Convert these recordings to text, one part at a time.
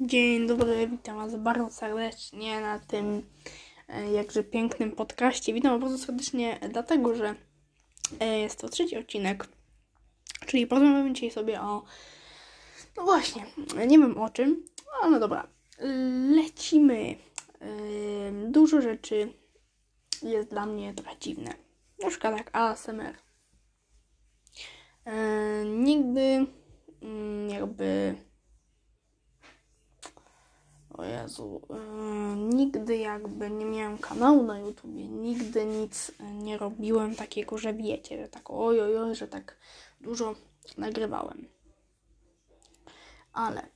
Dzień dobry, witam Was bardzo serdecznie na tym e, jakże pięknym podcaście. Witam bardzo serdecznie dlatego, że e, jest to trzeci odcinek, czyli porozmawiamy dzisiaj sobie o... No właśnie, nie wiem o czym, ale dobra, lecimy. E, dużo rzeczy jest dla mnie trochę dziwne. Na przykład jak ASMR. Nigdy mm, jakby o Jezu, yy, nigdy jakby nie miałem kanału na YouTubie, nigdy nic nie robiłem takiego, że wiecie, że tak oj, oj, oj że tak dużo nagrywałem. Ale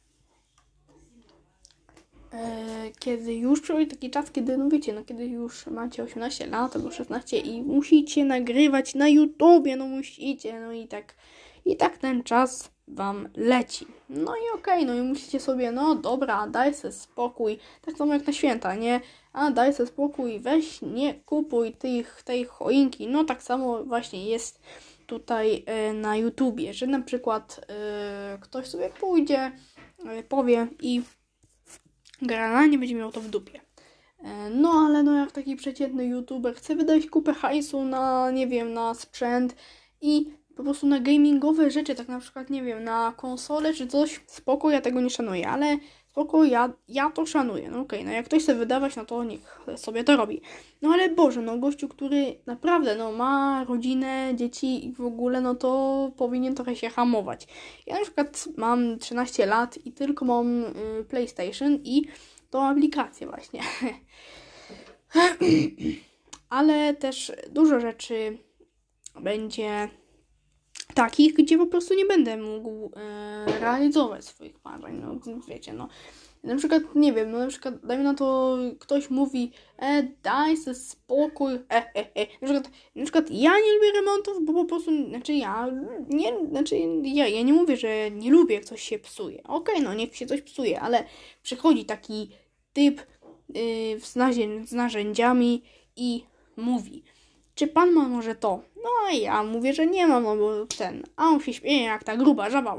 kiedy już przychodzi taki czas, kiedy, no wiecie, no kiedy już macie 18 lat albo 16 i musicie nagrywać na YouTubie, no musicie, no i tak, i tak ten czas wam leci. No i okej, okay, no i myślicie sobie, no dobra, daj sobie spokój, tak samo jak na święta, nie? A daj sobie spokój, weź, nie kupuj tych, tej choinki. No tak samo właśnie jest tutaj y, na YouTubie, że na przykład y, ktoś sobie pójdzie, y, powie i gra nie będzie miał to w dupie. No ale no jak taki przeciętny youtuber chce wydać kupę hajsu na, nie wiem, na sprzęt i po prostu na gamingowe rzeczy, tak na przykład, nie wiem, na konsolę czy coś, spoko, ja tego nie szanuję, ale spoko, ja, ja to szanuję. No okej, okay, no jak ktoś chce wydawać, no to niech sobie to robi. No ale Boże, no gościu, który naprawdę, no ma rodzinę, dzieci i w ogóle, no to powinien trochę się hamować. Ja na przykład mam 13 lat i tylko mam y, PlayStation i tą aplikację właśnie. ale też dużo rzeczy będzie takich, gdzie po prostu nie będę mógł e, realizować swoich marzeń. No wiecie, no. Na przykład, nie wiem, no na przykład, dajmy na to, ktoś mówi, e, daj sobie spokój, e, e, e. Na przykład, na przykład ja nie lubię remontów, bo po prostu, znaczy ja, nie, znaczy ja, ja nie mówię, że nie lubię, jak coś się psuje. Okej, okay, no niech się coś psuje, ale przychodzi taki typ yy, z, z narzędziami i mówi, czy pan ma może to? No a ja mówię, że nie mam, no bo ten. A on się śmieje jak ta gruba żaba.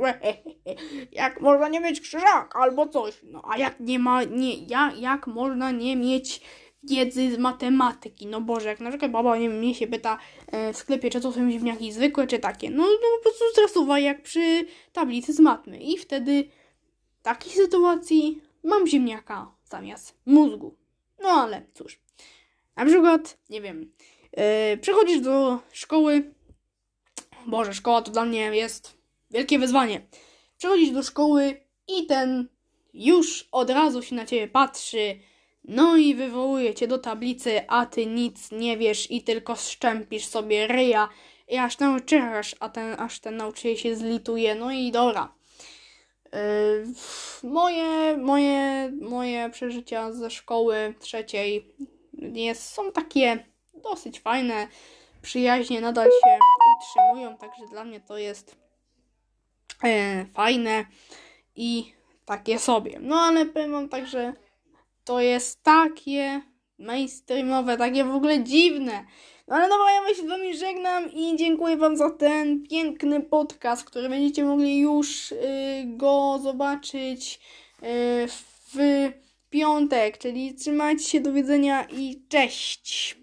Jak można nie mieć krzyżaka albo coś. No a jak nie ma, nie, ja, jak można nie mieć wiedzy z matematyki? No Boże, jak na przykład baba nie mnie się pyta e, w sklepie, czy to są ziemniaki zwykłe, czy takie. No, no po prostu stresowa jak przy tablicy z matmy. I wtedy w takiej sytuacji mam ziemniaka zamiast mózgu. No ale cóż. Na przykład, nie wiem, Yy, przechodzisz do szkoły. Boże, szkoła to dla mnie jest wielkie wyzwanie. Przechodzisz do szkoły i ten już od razu się na ciebie patrzy. No i wywołuje cię do tablicy, a ty nic nie wiesz i tylko szczępisz sobie ryja i aż nauczysz, a ten, aż ten nauczyciel się zlituje. No i dobra. Yy, moje, moje, moje przeżycia ze szkoły trzeciej jest, są takie dosyć fajne, przyjaźnie nadal się utrzymują, także dla mnie to jest e, fajne i takie sobie. No ale powiem wam tak, że to jest takie mainstreamowe, takie w ogóle dziwne. No ale dobra, ja się z wami żegnam i dziękuję wam za ten piękny podcast, który będziecie mogli już y, go zobaczyć y, w piątek, czyli trzymajcie się, do widzenia i cześć!